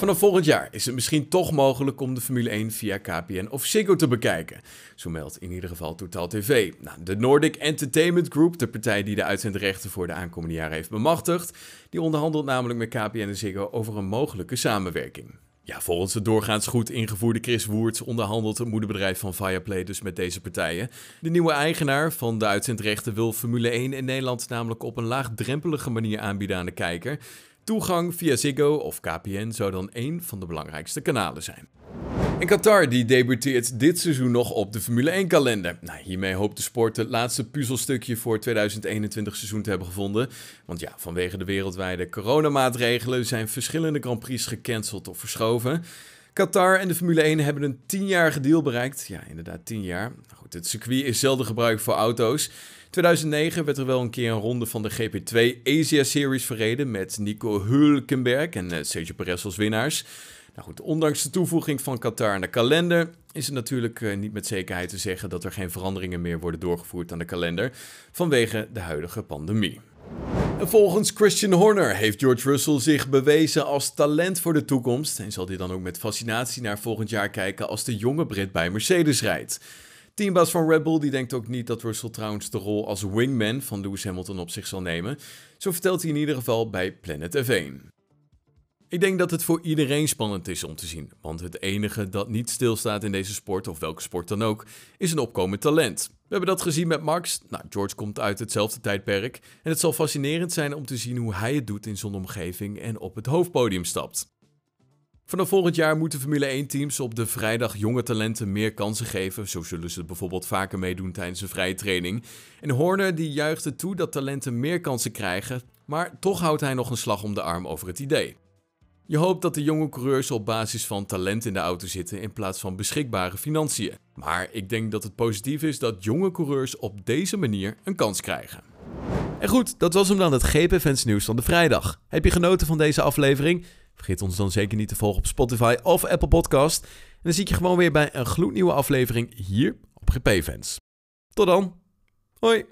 Vanaf volgend jaar is het misschien toch mogelijk om de Formule 1 via KPN of Ziggo te bekijken. Zo meldt in ieder geval Total TV. Nou, de Nordic Entertainment Group, de partij die de uitzendrechten voor de aankomende jaren heeft bemachtigd, die onderhandelt namelijk met KPN en Ziggo over een mogelijke samenwerking. Ja, volgens de doorgaans goed ingevoerde Chris Woerts onderhandelt het moederbedrijf van Viaplay dus met deze partijen. De nieuwe eigenaar van de uitzendrechten wil Formule 1 in Nederland namelijk op een laagdrempelige manier aanbieden aan de kijker. Toegang via Ziggo of KPN zou dan één van de belangrijkste kanalen zijn. En Qatar die debuteert dit seizoen nog op de Formule 1-kalender. Nou, hiermee hoopt de sport het laatste puzzelstukje voor het 2021 seizoen te hebben gevonden. Want ja, vanwege de wereldwijde coronamaatregelen zijn verschillende Grand Prix gecanceld of verschoven. Qatar en de Formule 1 hebben een 10-jarige deal bereikt. Ja, inderdaad 10 jaar. Nou goed, het circuit is zelden gebruikt voor auto's. 2009 werd er wel een keer een ronde van de GP2 Asia Series verreden met Nico Hülkenberg en uh, Sergio Perez als winnaars. Nou goed, ondanks de toevoeging van Qatar aan de kalender is het natuurlijk uh, niet met zekerheid te zeggen dat er geen veranderingen meer worden doorgevoerd aan de kalender vanwege de huidige pandemie. En volgens Christian Horner heeft George Russell zich bewezen als talent voor de toekomst en zal hij dan ook met fascinatie naar volgend jaar kijken als de jonge Brit bij Mercedes rijdt. Teambaas van Red Bull die denkt ook niet dat Russell trouwens de rol als wingman van Lewis Hamilton op zich zal nemen. Zo vertelt hij in ieder geval bij Planet F1. Ik denk dat het voor iedereen spannend is om te zien, want het enige dat niet stilstaat in deze sport, of welke sport dan ook, is een opkomend talent. We hebben dat gezien met Max. Nou, George komt uit hetzelfde tijdperk en het zal fascinerend zijn om te zien hoe hij het doet in zo'n omgeving en op het hoofdpodium stapt. Vanaf volgend jaar moeten Formule 1-teams op de vrijdag jonge talenten meer kansen geven. Zo zullen ze bijvoorbeeld vaker meedoen tijdens een vrije training. En Horner die juicht het toe dat talenten meer kansen krijgen, maar toch houdt hij nog een slag om de arm over het idee. Je hoopt dat de jonge coureurs op basis van talent in de auto zitten in plaats van beschikbare financiën. Maar ik denk dat het positief is dat jonge coureurs op deze manier een kans krijgen. En goed, dat was hem dan het GP nieuws van de vrijdag. Heb je genoten van deze aflevering? Vergeet ons dan zeker niet te volgen op Spotify of Apple Podcast. En dan zie ik je gewoon weer bij een gloednieuwe aflevering hier op GP Fans. Tot dan. Hoi.